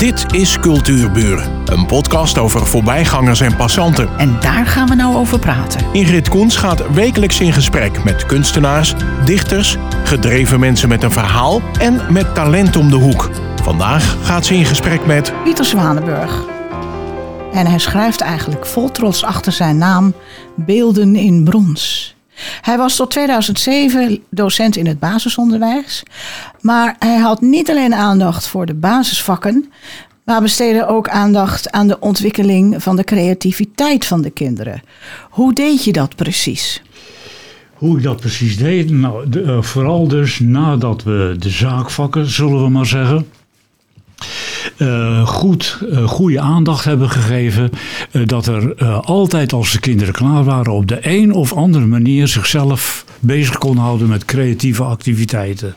Dit is Cultuurburen, een podcast over voorbijgangers en passanten. En daar gaan we nou over praten. Ingrid Koens gaat wekelijks in gesprek met kunstenaars, dichters, gedreven mensen met een verhaal en met talent om de hoek. Vandaag gaat ze in gesprek met Pieter Zwanenburg. En hij schrijft eigenlijk vol trots achter zijn naam Beelden in brons. Hij was tot 2007 docent in het basisonderwijs. Maar hij had niet alleen aandacht voor de basisvakken, maar besteedde ook aandacht aan de ontwikkeling van de creativiteit van de kinderen. Hoe deed je dat precies? Hoe ik dat precies deed? Nou, de, uh, vooral dus nadat we de zaakvakken, zullen we maar zeggen, uh, goed, uh, goede aandacht hebben gegeven. Uh, dat er altijd als de kinderen klaar waren op de een of andere manier zichzelf bezig kon houden met creatieve activiteiten.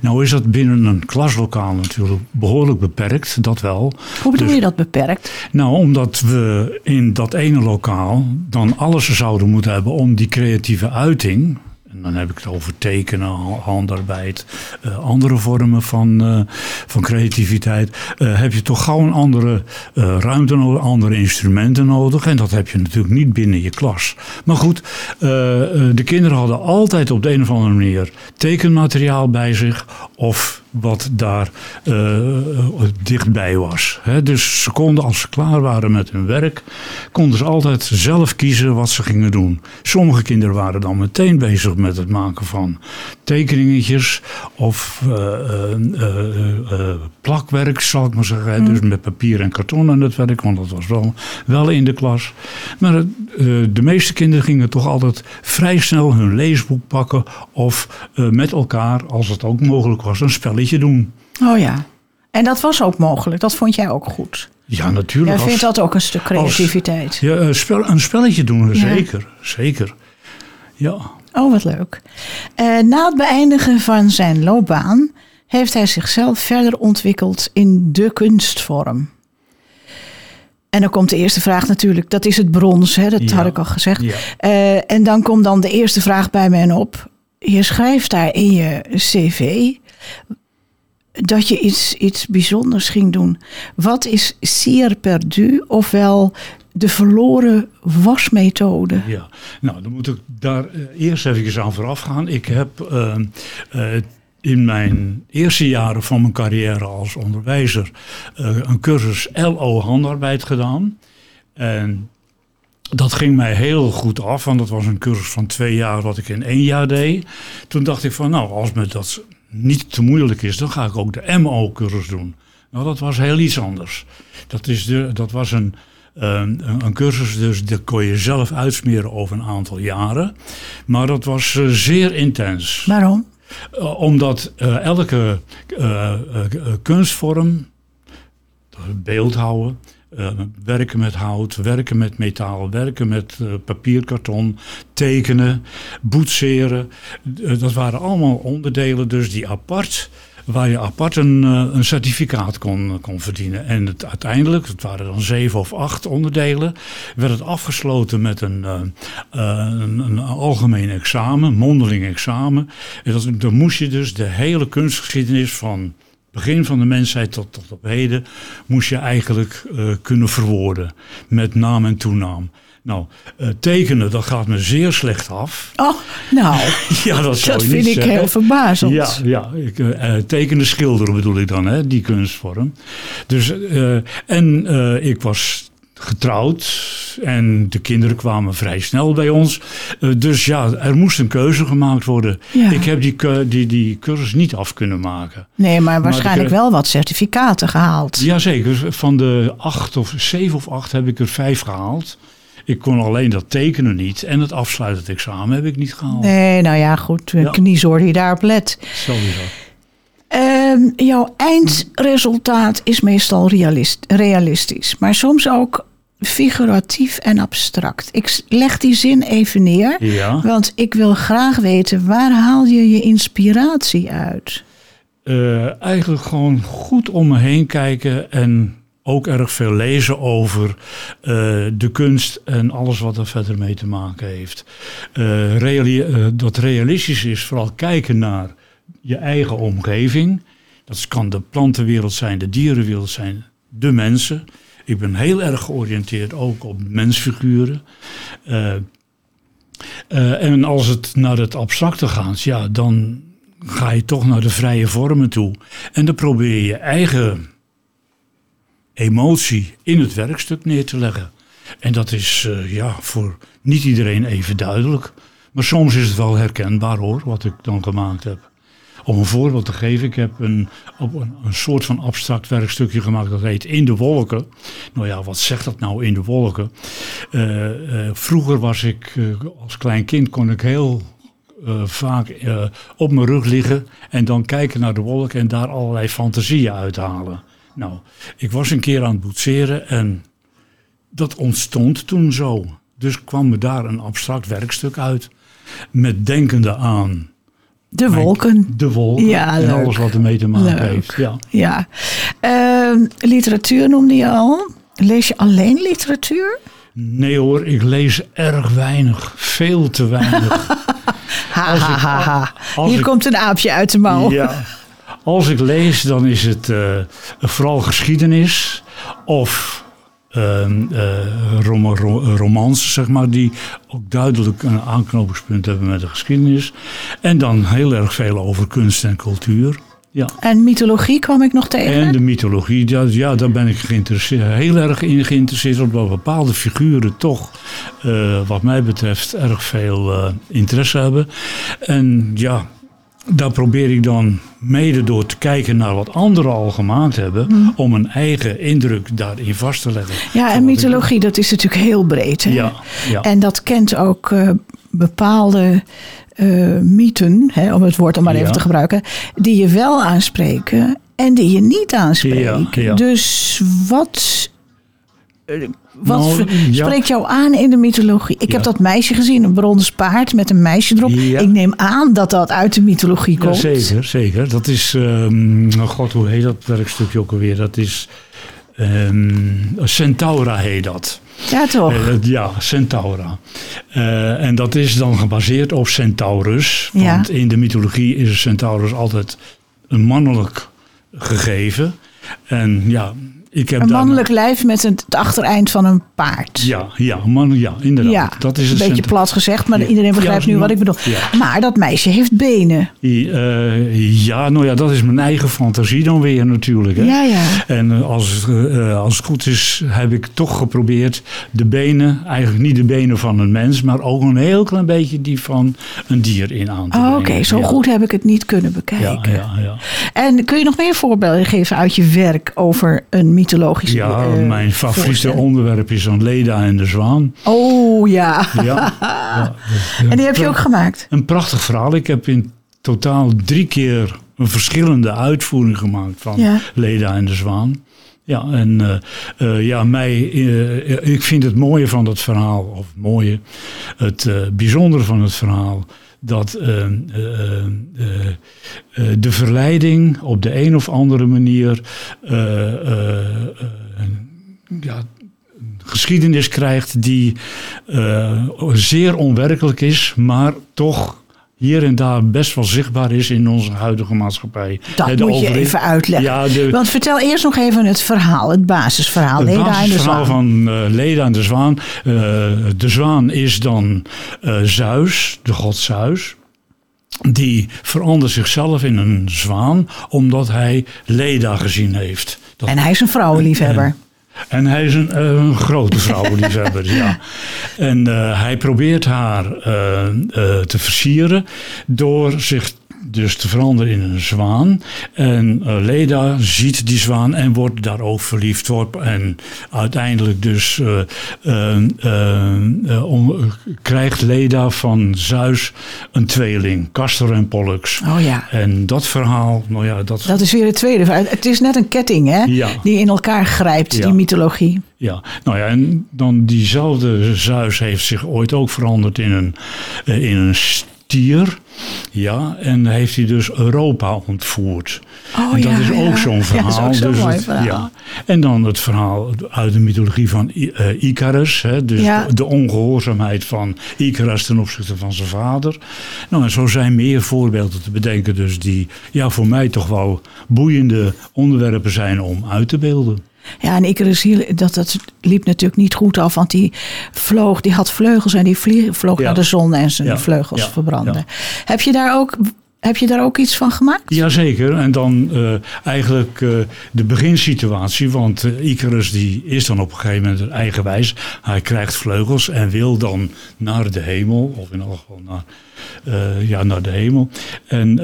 Nou is dat binnen een klaslokaal natuurlijk behoorlijk beperkt, dat wel. Hoe bedoel dus, je dat beperkt? Nou, omdat we in dat ene lokaal dan alles zouden moeten hebben om die creatieve uiting en dan heb ik het over tekenen, handarbeid, uh, andere vormen van, uh, van creativiteit. Uh, heb je toch gauw een andere ruimte nodig, andere instrumenten nodig. En dat heb je natuurlijk niet binnen je klas. Maar goed, de kinderen hadden altijd op de een of andere manier tekenmateriaal bij zich. Of wat daar dichtbij was. He, dus ze konden, als ze klaar waren met hun werk, konden ze altijd zelf kiezen wat ze gingen doen. Sommige kinderen waren dan meteen bezig met het maken van tekeningetjes of uh, uh, uh, plakwerk, zal ik maar zeggen. Mm. Dus met papier en karton aan het werk, want dat was wel, wel in de klas. Maar de meeste kinderen gingen toch altijd vrij snel hun leesboek pakken of met elkaar, als het ook mogelijk was, een spelletje doen. Oh ja. En dat was ook mogelijk, dat vond jij ook goed? Ja, natuurlijk. Jij vindt dat ook een stuk creativiteit? Als, ja, een, spel, een spelletje doen, ja. zeker. Zeker. Ja. Oh, wat leuk. Uh, na het beëindigen van zijn loopbaan heeft hij zichzelf verder ontwikkeld in de kunstvorm. En dan komt de eerste vraag natuurlijk, dat is het brons, hè? dat ja. had ik al gezegd. Ja. Uh, en dan komt dan de eerste vraag bij mij op. Je schrijft daar in je cv dat je iets, iets bijzonders ging doen. Wat is Sier Perdu, ofwel de verloren wasmethode? Ja, nou dan moet ik daar eerst even aan vooraf gaan. Ik heb uh, uh, in mijn eerste jaren van mijn carrière als onderwijzer een cursus LO handarbeid gedaan. En dat ging mij heel goed af, want dat was een cursus van twee jaar wat ik in één jaar deed. Toen dacht ik van, nou, als me dat niet te moeilijk is, dan ga ik ook de MO-cursus doen. Nou, dat was heel iets anders. Dat, is de, dat was een, een, een, cursus, dus dat kon je zelf uitsmeren over een aantal jaren. Maar dat was uh, zeer intens. Waarom? Uh, omdat uh, elke kunstvorm, beeldhouden, uh, werken met hout, werken met metaal, werken met uh, papierkarton, tekenen, boetseren. Uh, dat waren allemaal onderdelen dus die apart, waar je apart een, een certificaat kon, kon verdienen. En het, uiteindelijk, het waren dan zeven of acht onderdelen, werd het afgesloten met een, een, een algemeen examen, mondeling examen. En dat, dan moest je dus de hele kunstgeschiedenis van begin van de mensheid tot, tot op heden moest je eigenlijk uh, kunnen verwoorden met naam en toenaam. Nou, uh, tekenen, dat gaat me zeer slecht af. Oh, nou, ja, dat, dat vind ik zeggen. heel verbazend. Ja, ja ik, uh, tekenen, schilderen bedoel ik dan, hè, die kunstvorm. Dus, en ik was getrouwd en de kinderen kwamen vrij snel bij ons. Uh, dus ja, er moest een keuze gemaakt worden. Ja. Ik heb die, die, die cursus niet af kunnen maken. Nee, maar waarschijnlijk maar wel wat certificaten gehaald. Jazeker, van de acht of zeven of acht heb ik er vijf gehaald. Ik kon alleen dat tekenen niet en het afsluitend examen heb ik niet gehaald. Nee, nou ja, goed, ja. kniezorg die daarop let. Sowieso. Uh, jouw eindresultaat is meestal realist, realistisch, maar soms ook figuratief en abstract. Ik leg die zin even neer, ja. want ik wil graag weten waar haal je je inspiratie uit? Uh, eigenlijk gewoon goed om me heen kijken en ook erg veel lezen over uh, de kunst en alles wat er verder mee te maken heeft. Uh, reali dat realistisch is, vooral kijken naar je eigen omgeving. Dat kan de plantenwereld zijn, de dierenwereld zijn, de mensen. Ik ben heel erg georiënteerd ook op mensfiguren. Uh, uh, en als het naar het abstracte gaat, ja, dan ga je toch naar de vrije vormen toe. En dan probeer je eigen emotie in het werkstuk neer te leggen. En dat is uh, ja, voor niet iedereen even duidelijk. Maar soms is het wel herkenbaar hoor, wat ik dan gemaakt heb. Om een voorbeeld te geven, ik heb een, op een, een, soort van abstract werkstukje gemaakt dat heet In de Wolken. Nou ja, wat zegt dat nou in de wolken? Uh, uh, vroeger was ik, uh, als klein kind kon ik heel vaak op mijn rug liggen en dan kijken naar de wolken en daar allerlei fantasieën uithalen. Nou, ik was een keer aan het boetseren en dat ontstond toen zo. Dus kwam me daar een abstract werkstuk uit. Met denkende aan. De wolken. De wolken ja, en alles wat ermee te maken leuk. heeft. Ja. ja. Uh, literatuur noemde je al. Lees je alleen literatuur? Nee hoor, ik lees erg weinig. Veel te weinig. ha, ha, ha, ha. Hier ik, komt een aapje uit de mouw. Ja. Als ik lees, dan is het uh, vooral geschiedenis of uh, rom romans, zeg maar, die ook duidelijk een aanknopingspunt hebben met de geschiedenis. En dan heel erg veel over kunst en cultuur. Ja. En mythologie kwam ik nog tegen? En de mythologie, ja, ja daar ben ik geïnteresseerd, heel erg in geïnteresseerd, omdat bepaalde figuren toch, uh, wat mij betreft, erg veel uh, interesse hebben. En ja, daar probeer ik dan mede door te kijken naar wat anderen al gemaakt hebben, hmm. om een eigen indruk daarin vast te leggen. Ja, en mythologie, dat is natuurlijk heel breed. Hè? Ja, ja. En dat kent ook uh, bepaalde uh, mythen, hè, om het woord dan maar Ja. even te gebruiken, die je wel aanspreken en die je niet ja. Dus wat. Wat Nou, ja. spreekt jou aan in de mythologie? Ik Ja. heb dat meisje gezien, een brons paard met een meisje erop. Ja. Ik neem aan dat dat uit de mythologie Ja, komt. zeker, zeker. Dat is, ehm, oh god, hoe heet dat werkstukje ook alweer? Dat is, ehm, Centaura heet dat. Ja, toch? Eh, ja, Centaura. Eh, en dat is dan gebaseerd op Centaurus. Want in de mythologie is Centaurus altijd een mannelijk gegeven. En ja, ik heb een mannelijk lijf met het, achtereind van een paard. Ja, ja, man, ja, inderdaad. Ja, dat is een beetje plat gezegd, maar Ja. iedereen begrijpt Ja, nu wat ik bedoel. ja. Maar dat meisje heeft benen. Eh, ja, nou ja, dat is mijn eigen fantasie dan weer natuurlijk. Hè? Ja, ja. En eh, als, eh, als het goed is, heb ik toch geprobeerd de benen, eigenlijk niet de benen van een mens, maar ook een heel klein beetje die van een dier in aan te Oh, brengen. Oké, zo goed heb ik het niet kunnen bekijken. ja, ja. En kun je nog meer voorbeelden geven uit je werk over een mythologische ja eh, mijn favoriete onderwerp is dan Leda en de Zwaan. Oh ja. Ja, En die heb je ook gemaakt? Een prachtig verhaal. Ik heb in totaal drie keer een verschillende uitvoering gemaakt van Ja. Leda en de Zwaan. Ja, en eh, eh, ja, mij, ik vind het mooie van dat verhaal, of het mooie, het bijzondere van het verhaal, dat eh, eh, eh, de verleiding op de een of andere manier ja, geschiedenis krijgt die zeer onwerkelijk is, maar toch hier en daar best wel zichtbaar is in onze huidige maatschappij. Dat de moet je even uitleggen. Ja, de, Want vertel eerst nog even het verhaal, het basisverhaal. het Leda de basisverhaal Zwaan. van eh, Leda en de Zwaan. Eh, de Zwaan is dan eh, Zeus, de god Zeus. Die verandert zichzelf in een zwaan omdat hij Leda gezien heeft. Dat En hij is een vrouwenliefhebber. En hij is een, eh, een grote vrouwenliefhebber, ja. En eh, hij probeert haar eh, te versieren door zich dus te veranderen in een zwaan. En eh, Leda ziet die zwaan en wordt daar ook verliefd op. En uiteindelijk dus om- krijgt Leda van Zeus een tweeling, Castor en Pollux. Oh ja. En dat verhaal, nou ja, dat... Dat is weer het tweede. verhaal. Het is net een ketting, hè? Ja. Die in elkaar grijpt, Ja. die mythologie. Ja, nou ja, en dan diezelfde Zeus heeft zich ooit ook veranderd in een, in een stier. Ja, en heeft hij dus Europa ontvoerd. Oh en dat ja, is ook ja. zo'n Ja, dat verhaal. is ook zo'n dus het- verhaal. Ja. En dan het verhaal uit de mythologie van eh, Icarus. Hè, dus Ja. de, de ongehoorzaamheid van Icarus ten opzichte van zijn vader. Nou, en zo zijn meer voorbeelden te bedenken. Dus die ja, voor mij toch wel boeiende onderwerpen zijn om uit te beelden. Ja, en Icarus dat, dat liep natuurlijk niet goed af, want die vloog, die had vleugels en die vlieg, vloog Ja. naar de zon en zijn Ja, vleugels ja, ja. Heb, je daar ook, heb je daar ook iets van gemaakt? Jazeker, en dan eh, eigenlijk eh, de beginsituatie, want eh, Icarus die is dan op een gegeven moment eigenwijs. Hij krijgt vleugels en wil dan naar de hemel, of in elk geval naar, ja, naar de hemel. En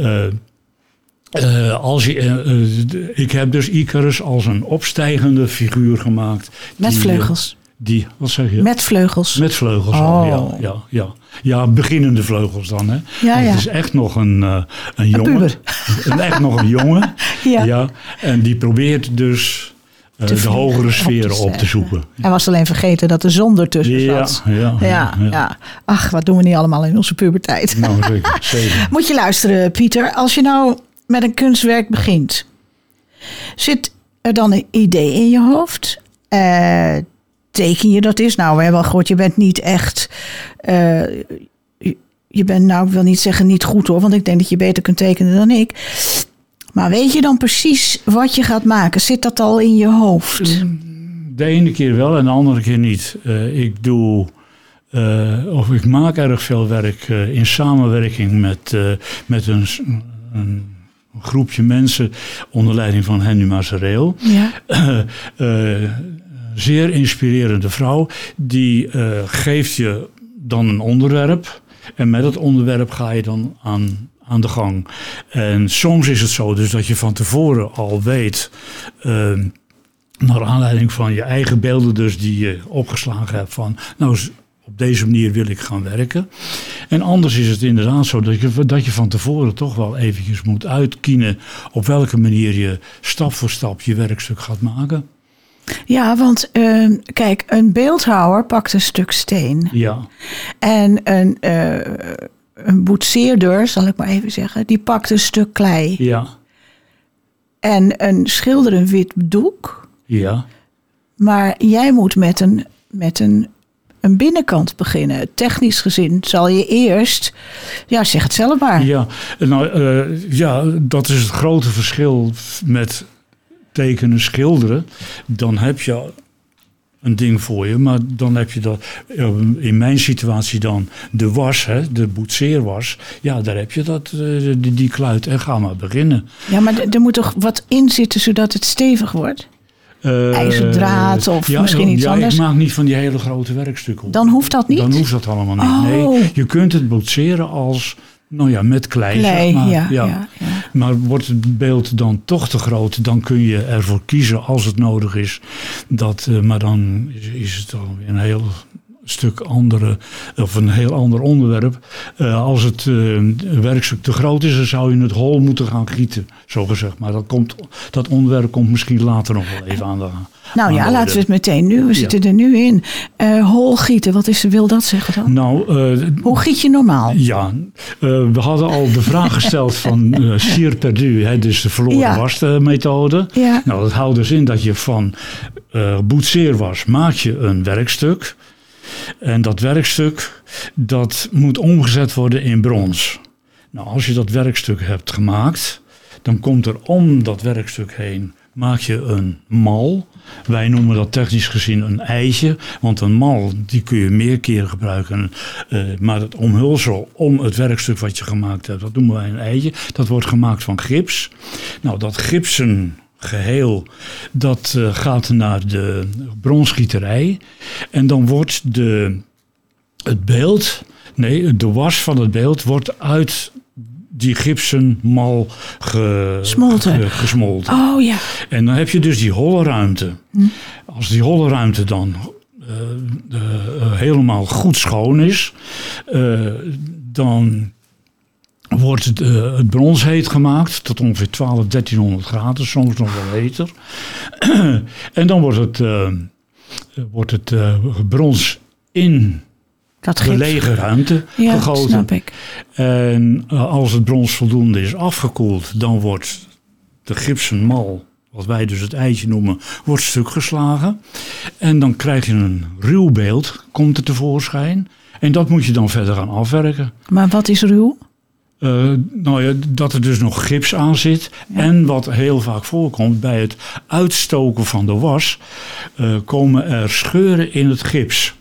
eh, als je, eh, eh, ik heb dus Icarus als een opstijgende figuur gemaakt. Met die, vleugels. die, wat zeg je? Met vleugels. Met vleugels Oh. al, ja, ja, ja. Ja, beginnende vleugels dan, hè. Ja, ja. Het is echt nog een, eh, een jongen. Een- echt nog een jongen. Ja. ja. En die probeert dus de hogere sferen op te zoeken. Hij was alleen vergeten dat de zon ertussen Ja, zat. ja, Ja, ja. Ach, wat doen we niet allemaal in onze puberteit. Nou, zeker. zeker. Moet je luisteren, Pieter. Als je nou met een kunstwerk begint, zit er dan een idee in je hoofd? Eh, teken je dat is? Nou, we hebben al gehoord, je bent niet echt. eh, je- bent, nou, ik wil niet zeggen niet goed hoor, want ik denk dat je beter kunt tekenen dan ik. Maar weet je dan precies wat je gaat maken? Zit dat al in je hoofd? De ene keer wel en de andere keer niet. Eh, ik doe, of ik maak erg veel werk in samenwerking met, met een, s- een groepje mensen onder leiding van Henny Mazareel. Ja. Eh, eh, zeer inspirerende vrouw. Die eh, geeft je dan een onderwerp. En met dat onderwerp ga je dan aan, aan de gang. En soms is het zo dus dat je van tevoren al weet. eh, naar aanleiding van je eigen beelden dus die je opgeslagen hebt van... nou, op deze manier wil ik gaan werken. En anders is het inderdaad zo dat je, dat je van tevoren toch wel eventjes moet uitkiezen... op welke manier je stap voor stap je werkstuk gaat maken. Ja, want eh, kijk, een beeldhouwer pakt een stuk steen. Ja, En een, eh, een boetseerder, zal ik maar even zeggen, die pakt een stuk klei. ja, En een schilder een wit doek. ja. Maar jij moet met een, met een, een binnenkant beginnen. Technisch gezien zal je eerst, ja, zeg het zelf maar. Ja, nou, eh, ja, dat is het grote verschil met tekenen, schilderen. Dan heb je een ding voor je, maar dan heb je dat, eh, in mijn situatie dan, de was, hè, de boetseerwas. Ja, daar heb je dat, eh, die, die kluit en ga maar beginnen. Ja, maar er moet toch wat in zitten zodat het stevig wordt? Eh, IJzerdraad of ja, misschien iets ja, anders? ik maak niet van die hele grote werkstukken. Dan hoeft dat niet? Dan hoeft dat allemaal niet. Oh. Nee, je kunt het boetseren als, nou ja, met klei. Klei, zeg maar. ja, ja, ja. Maar wordt het beeld dan toch te groot, dan kun je ervoor kiezen als het nodig is. Dat, eh, maar dan is, is het alweer een heel stuk andere, of een heel ander onderwerp. Eh, als het eh, werkstuk te groot is, dan zou je het hol moeten gaan gieten, zo gezegd. Maar dat, komt, dat onderwerp komt misschien later nog wel even aan de Nou aan ja, de laten we het meteen nu. We zitten er nu in. Eh holgieten, wat is, wil dat zeggen dan? Nou, Hoe giet je normaal? Ja, we hadden al de vraag gesteld van eh sier perdu, hè, dus de verloren Ja. wasmethode. Ja. Nou, dat houdt dus in dat je van eh boetseerwas maak je een werkstuk. En dat werkstuk, dat moet omgezet worden in brons. Nou, als je dat werkstuk hebt gemaakt, dan komt er om dat werkstuk heen, maak je een mal. Wij noemen dat technisch gezien een eitje, want een mal die kun je meer keren gebruiken. Eh, maar het omhulsel om het werkstuk wat je gemaakt hebt, dat noemen wij een eitje. Dat wordt gemaakt van gips. Nou, dat gipsen geheel, dat eh, gaat naar de bronsgieterij. En dan wordt de, het beeld, nee, de was van het beeld wordt uit die gipsen mal ge- Smolten. ge- gesmolten. Oh ja. En dan heb je dus die holle ruimte. Als die holle ruimte dan eh, eh, helemaal goed schoon is, dan wordt het, eh, het brons heet gemaakt tot ongeveer 12, 1300 graden, soms nog wel heter. en dan wordt het, eh, wordt het eh, brons in Dat de lege ruimte Ja, gegoten. snap ik. En als het brons voldoende is afgekoeld, dan wordt de gipsen mal, wat wij dus het eitje noemen, wordt stuk geslagen. En dan krijg je een ruw beeld, komt er tevoorschijn. En dat moet je dan verder gaan afwerken. Maar wat is ruw? Eh, nou ja, dat er dus nog gips aan zit. En wat heel vaak voorkomt, bij het uitstoken van de was, eh, komen er scheuren in het gips.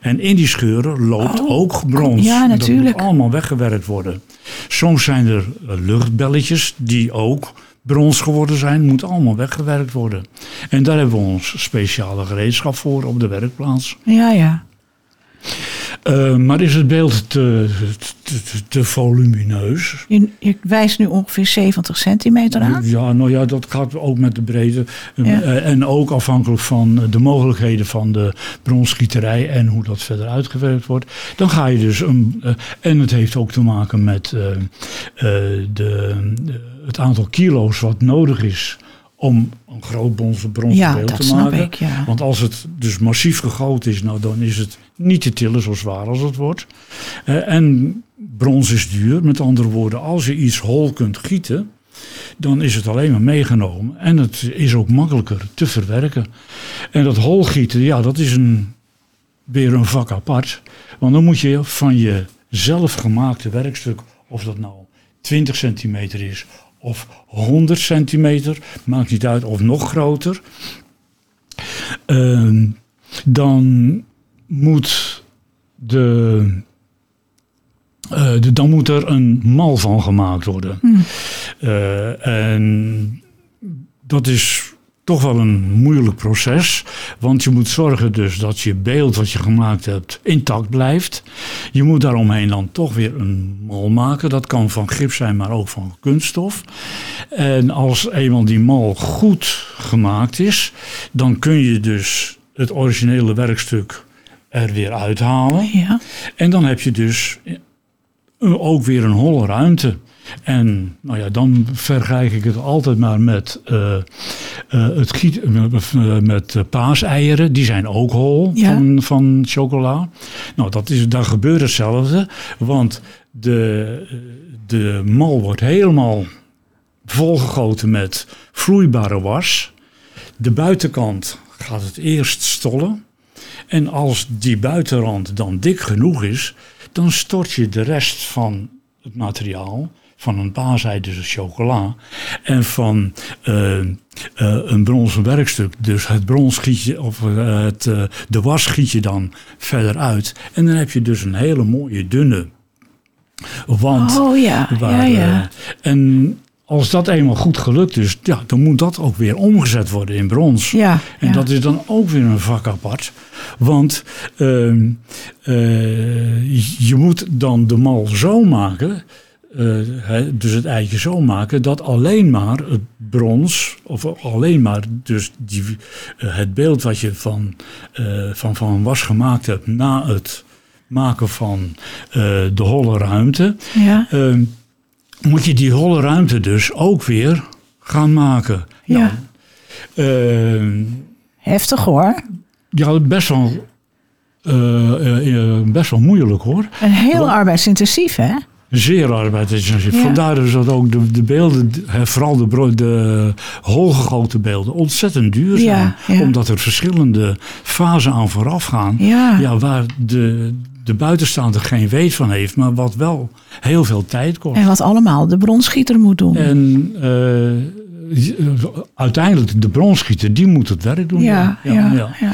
En in die scheuren loopt Oh, ook brons. ja, Dat natuurlijk. moet allemaal weggewerkt worden. Soms zijn er eh, luchtbelletjes die ook brons geworden zijn. Moet allemaal weggewerkt worden. En daar hebben we ons speciale gereedschap voor op de werkplaats. Ja, ja. Eh, maar is het beeld te, te, te- te volumineus? Je, je wijst nu ongeveer 70 centimeter aan. Ja, nou ja, dat gaat ook met de breedte. Ja. Eh, En ook afhankelijk van de mogelijkheden van de bronschieterij en hoe dat verder uitgewerkt wordt. Dan ga je dus een. eh, en het heeft ook te maken met eh, eh, de- het aantal kilo's wat nodig is om een groot bronzen Ja, beeld te maken. ik, ja. Want als het dus massief gegoten is, nou, dan is het niet te tillen zo zwaar als het wordt. Eh, en brons is duur. Met andere woorden, als je iets hol kunt gieten, dan is het alleen maar meegenomen. En het is ook makkelijker te verwerken. En dat holgieten, ja, dat is een, weer een vak apart. Want dan moet je van je zelfgemaakte werkstuk, of dat nou 20 centimeter is of 100 centimeter, maakt niet uit, of nog groter. Ehm, dan moet de, eh, de, dan moet er een mal van gemaakt worden. Eh, en dat is toch wel een moeilijk proces. Want je moet zorgen dus dat je beeld wat je gemaakt hebt intact blijft. Je moet daaromheen dan toch weer een mal maken. Dat kan van gips zijn, maar ook van kunststof. En als eenmaal die mal goed gemaakt is, dan kun je dus het originele werkstuk er weer uithalen. Ja. En dan heb je dus ook weer een holle ruimte. En nou ja, dan vergelijk ik het altijd maar met, eh, eh, het giet, eh, met paaseieren. Die zijn ook hol Ja. van, van chocola. Nou, dat is, daar gebeurt hetzelfde. Want de, de mal wordt helemaal volgegoten met vloeibare was. De buitenkant gaat het eerst stollen. En als die buitenrand dan dik genoeg is, dan stort je de rest van het materiaal, van een paasei, dus het chocola, en van eh, eh, een bronzen werkstuk, dus het brons giet je, of eh, het, de was giet je dan verder uit. En dan heb je dus een hele mooie dunne wand. Oh ja, ja, Waar, ja. en als dat eenmaal goed gelukt is, ja, dan moet dat ook weer omgezet worden in brons. Ja, En ja. dat is dan ook weer een vak apart. Want ehm, eh, je moet dan de mal zo maken, eh, dus het eitje zo maken, dat alleen maar het brons, of alleen maar dus die, eh, het beeld wat je van, eh, van, van was gemaakt hebt na het maken van de holle ruimte, ja. Ehm, moet je die holle ruimte dus ook weer gaan maken. Ja. ehm, Heftig hoor. ja, best wel, best wel moeilijk hoor. En heel arbeidsintensief, hè? Zeer arbeidsintensief. Ja. Vandaar dus dat ook de, de beelden, hè, vooral de, bro- de holgegoten beelden, ontzettend duur zijn. Ja, ja. Omdat er verschillende fasen aan vooraf gaan. Ja. Waar de, de buitenstaander geen weet van heeft, maar wat wel heel veel tijd kost. En wat allemaal de bronsschieter moet doen. En eh, uiteindelijk de bronsgieter, die moet het werk doen. ja, ja, ja.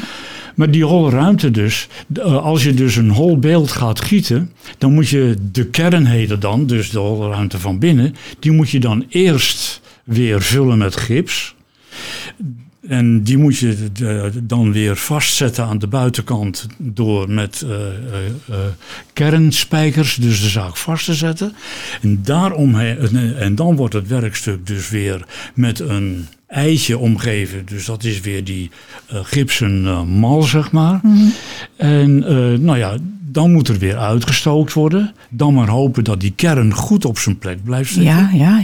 Maar die holle ruimte dus, eh, als je dus een hol beeld gaat gieten, dan moet je de kernheden dan, dus de holle ruimte van binnen, die moet je dan eerst weer vullen met gips. En die moet je dan weer vastzetten aan de buitenkant door met eh, eh, kernspijkers, dus de zaak vast te zetten. En, daaromheen, eh, en dan wordt het werkstuk dus weer met een eitje omgeven. Dus dat is weer die eh, gipsen eh, mal, zeg maar. En eh, nou ja, dan moet er weer uitgestookt worden. Dan maar hopen dat die kern goed op zijn plek blijft zitten. Ja, ja,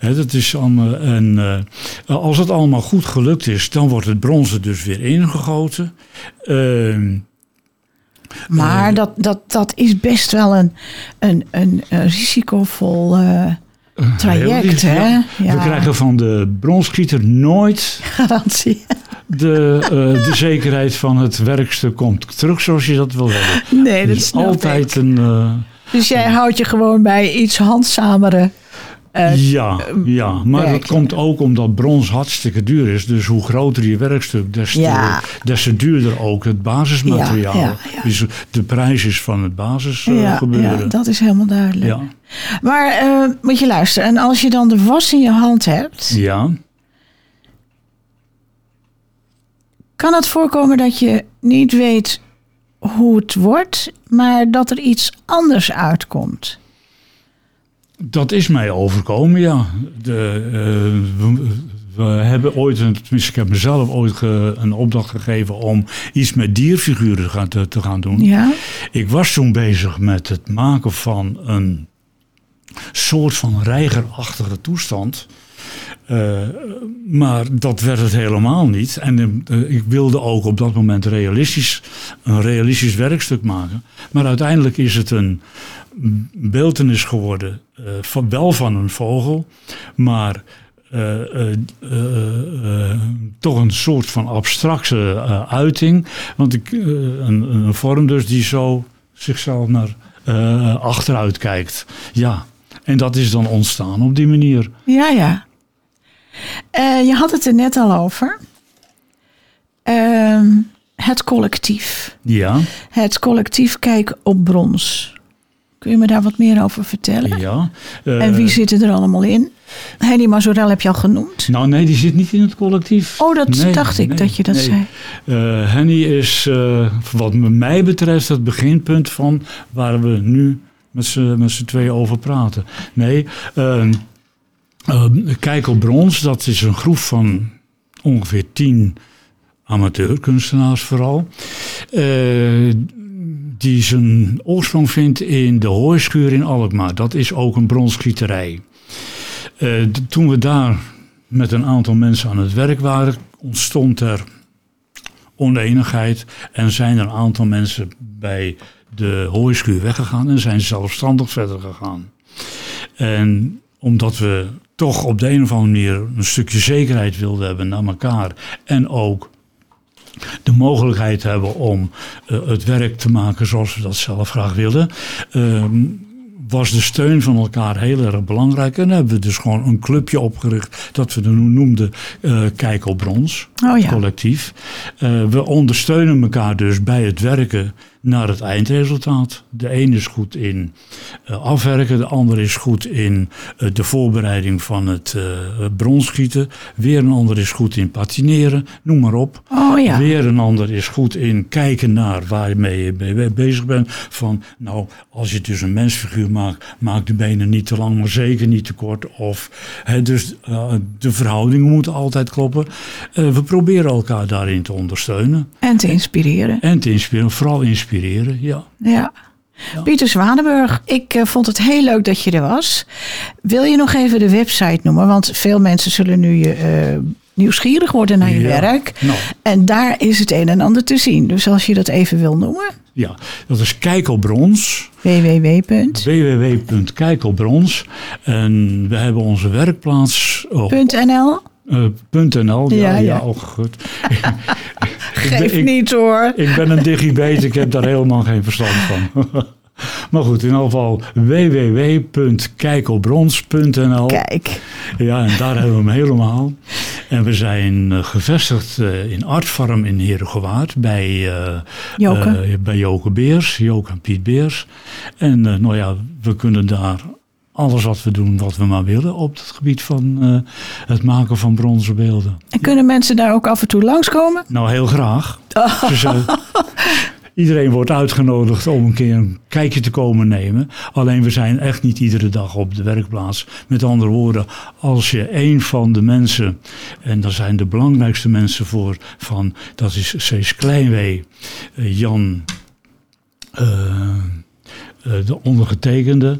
ja. Dat is allemaal, en als het allemaal goed gelukt is, dan wordt het bronzen dus weer ingegoten. Ehm, Maar dat, dat, dat is best wel een, een, een, een risicovol traject, hè? ja. Ja. We krijgen van de bronsgieter nooit Garantie. de, eh, de zekerheid van het werkstuk komt terug zoals je dat wil hebben. Nee, dat is altijd ik. een, eh, Dus jij houdt je gewoon bij iets handzamere. Eh, ja, ja, maar dat komt ook omdat brons hartstikke duur is. Dus hoe groter je werkstuk, des te, des te duurder ook het basismateriaal. Ja, ja, ja. Dus de prijs is van het basisgebeuren. ja, dat is helemaal duidelijk. Maar eh, moet je luisteren, en als je dan de was in je hand hebt, ja. kan het voorkomen dat je niet weet hoe het wordt, maar dat er iets anders uitkomt. Dat is mij overkomen, ja. De, eh, we, we hebben ooit, tenminste ik heb mezelf ooit ge- een opdracht gegeven om iets met dierfiguren te gaan, te, te gaan doen. Ja, Ik was toen bezig met het maken van een soort van reigerachtige toestand. Eh, maar dat werd het helemaal niet. En eh, ik wilde ook op dat moment realistisch, een realistisch werkstuk maken. Maar uiteindelijk is het een beeltenis geworden. eh, van, wel van een vogel, maar eh, eh, toch een soort van abstracte uiting. Want ik, een, een vorm dus die zo zichzelf naar achteruit kijkt. Ja, en dat is dan ontstaan op die manier. ja, ja. Je had het er net al over. Ehm, het collectief. Ja, Het collectief Kijk op Brons. Kun je me daar wat meer over vertellen? ja. Eh, En wie zitten er allemaal in? Henny Mazorel heb je al genoemd. Nou nee, die zit niet in het collectief. Oh, dat Nee, dacht ik nee, dat je dat nee. zei. Eh, Henny is, eh, wat mij betreft, het beginpunt van waar we nu met z'n tweeën over praten. Nee, ehm, ehm, Kijk op Brons, dat is een groep van ongeveer tien amateurkunstenaars vooral. Die zijn oorsprong vindt in de hooischuur in Alkmaar. Dat is ook een bronsgieterij. Eh, toen we daar met een aantal mensen aan het werk waren, ontstond er oneenigheid en zijn er een aantal mensen bij de hooischuur weggegaan en zijn zelfstandig verder gegaan. En omdat we toch op de een of andere manier een stukje zekerheid wilden hebben naar elkaar en ook de mogelijkheid hebben om eh, het werk te maken zoals we dat zelf graag willen, ehm, was de steun van elkaar heel erg belangrijk. En hebben we dus gewoon een clubje opgericht dat we noemden eh Kijk op Brons Oh ja. collectief. Eh, we ondersteunen elkaar dus bij het werken naar het eindresultaat. De een is goed in eh, afwerken, de ander is goed in eh, de voorbereiding van het eh bronschieten. Weer een ander is goed in patineren, noem maar op. Oh ja. Weer een ander is goed in kijken naar waar je mee, bezig bent. Van, nou, als je dus een mensfiguur maakt, maak de benen niet te lang, maar zeker niet te kort. Of, hè, dus de verhoudingen moeten altijd kloppen. We proberen elkaar daarin te ondersteunen. En te inspireren. En te inspireren, vooral inspireren, ja. Ja. Pieter Zwanenburg, ik eh, vond het heel leuk dat je er was. Wil je nog even de website noemen? Want veel mensen zullen nu je, eh, nieuwsgierig worden naar je Ja. werk. Nou, En daar is het een en ander te zien. Dus als je dat even wil noemen. ja, dat is Kijk op Brons. www. www.kijkelbrons. En we hebben onze werkplaats op .nl. .nl. Ja, Ja, ja, oh, goed. Geef ik- niet hoor. Ik ben een digibet, ik heb daar helemaal geen verstand van. Maar goed, in ieder geval www.kijkelbrons.nl. Kijk. Ja, en daar hebben we hem helemaal. En we zijn eh, gevestigd eh, in Artfarm in Herengewaard bij, eh, Joke. bij Joke Beers, Joke en Piet Beers. En nou ja, we kunnen daar alles wat we doen, wat we maar willen op het gebied van eh, het maken van bronzen beelden. En kunnen mensen daar ook af en toe langskomen? Nou, heel graag. Dus, eh, iedereen wordt uitgenodigd om een keer een kijkje te komen nemen. Alleen we zijn echt niet iedere dag op de werkplaats. Met andere woorden, als je een van de mensen, en daar zijn de belangrijkste mensen voor, van, dat is Cees Kleinwee, eh, Jan, de ondergetekende.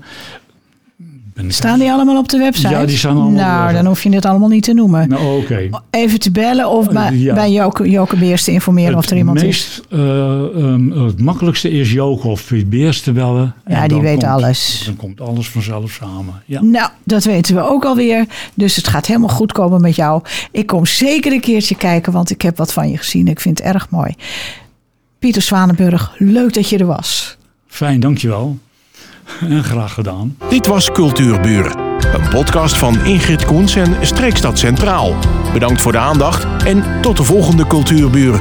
Ben Staan die allemaal op de website? Ja, die staan allemaal Nou, dan hoef je het allemaal niet te noemen. Nou, oké. Even te bellen of Eh, bij, ja. bij Joke, Joke Beers te informeren of er iemand het is. meest, eh, ehm, het makkelijkste is Joke of Piet Beers te bellen. Ja, die weet komt- alles. Dan komt alles vanzelf samen. Ja. Nou, dat weten we ook alweer. Dus het gaat helemaal goed komen met jou. Ik kom zeker een keertje kijken, want ik heb wat van je gezien. Ik vind het erg mooi. Pieter Zwanenburg, leuk dat je er was. Fijn, dankjewel. En graag gedaan. Dit was Cultuurburen, een podcast van Ingrid Koens en Streekstad Centraal. Bedankt voor de aandacht en tot de volgende Cultuurburen.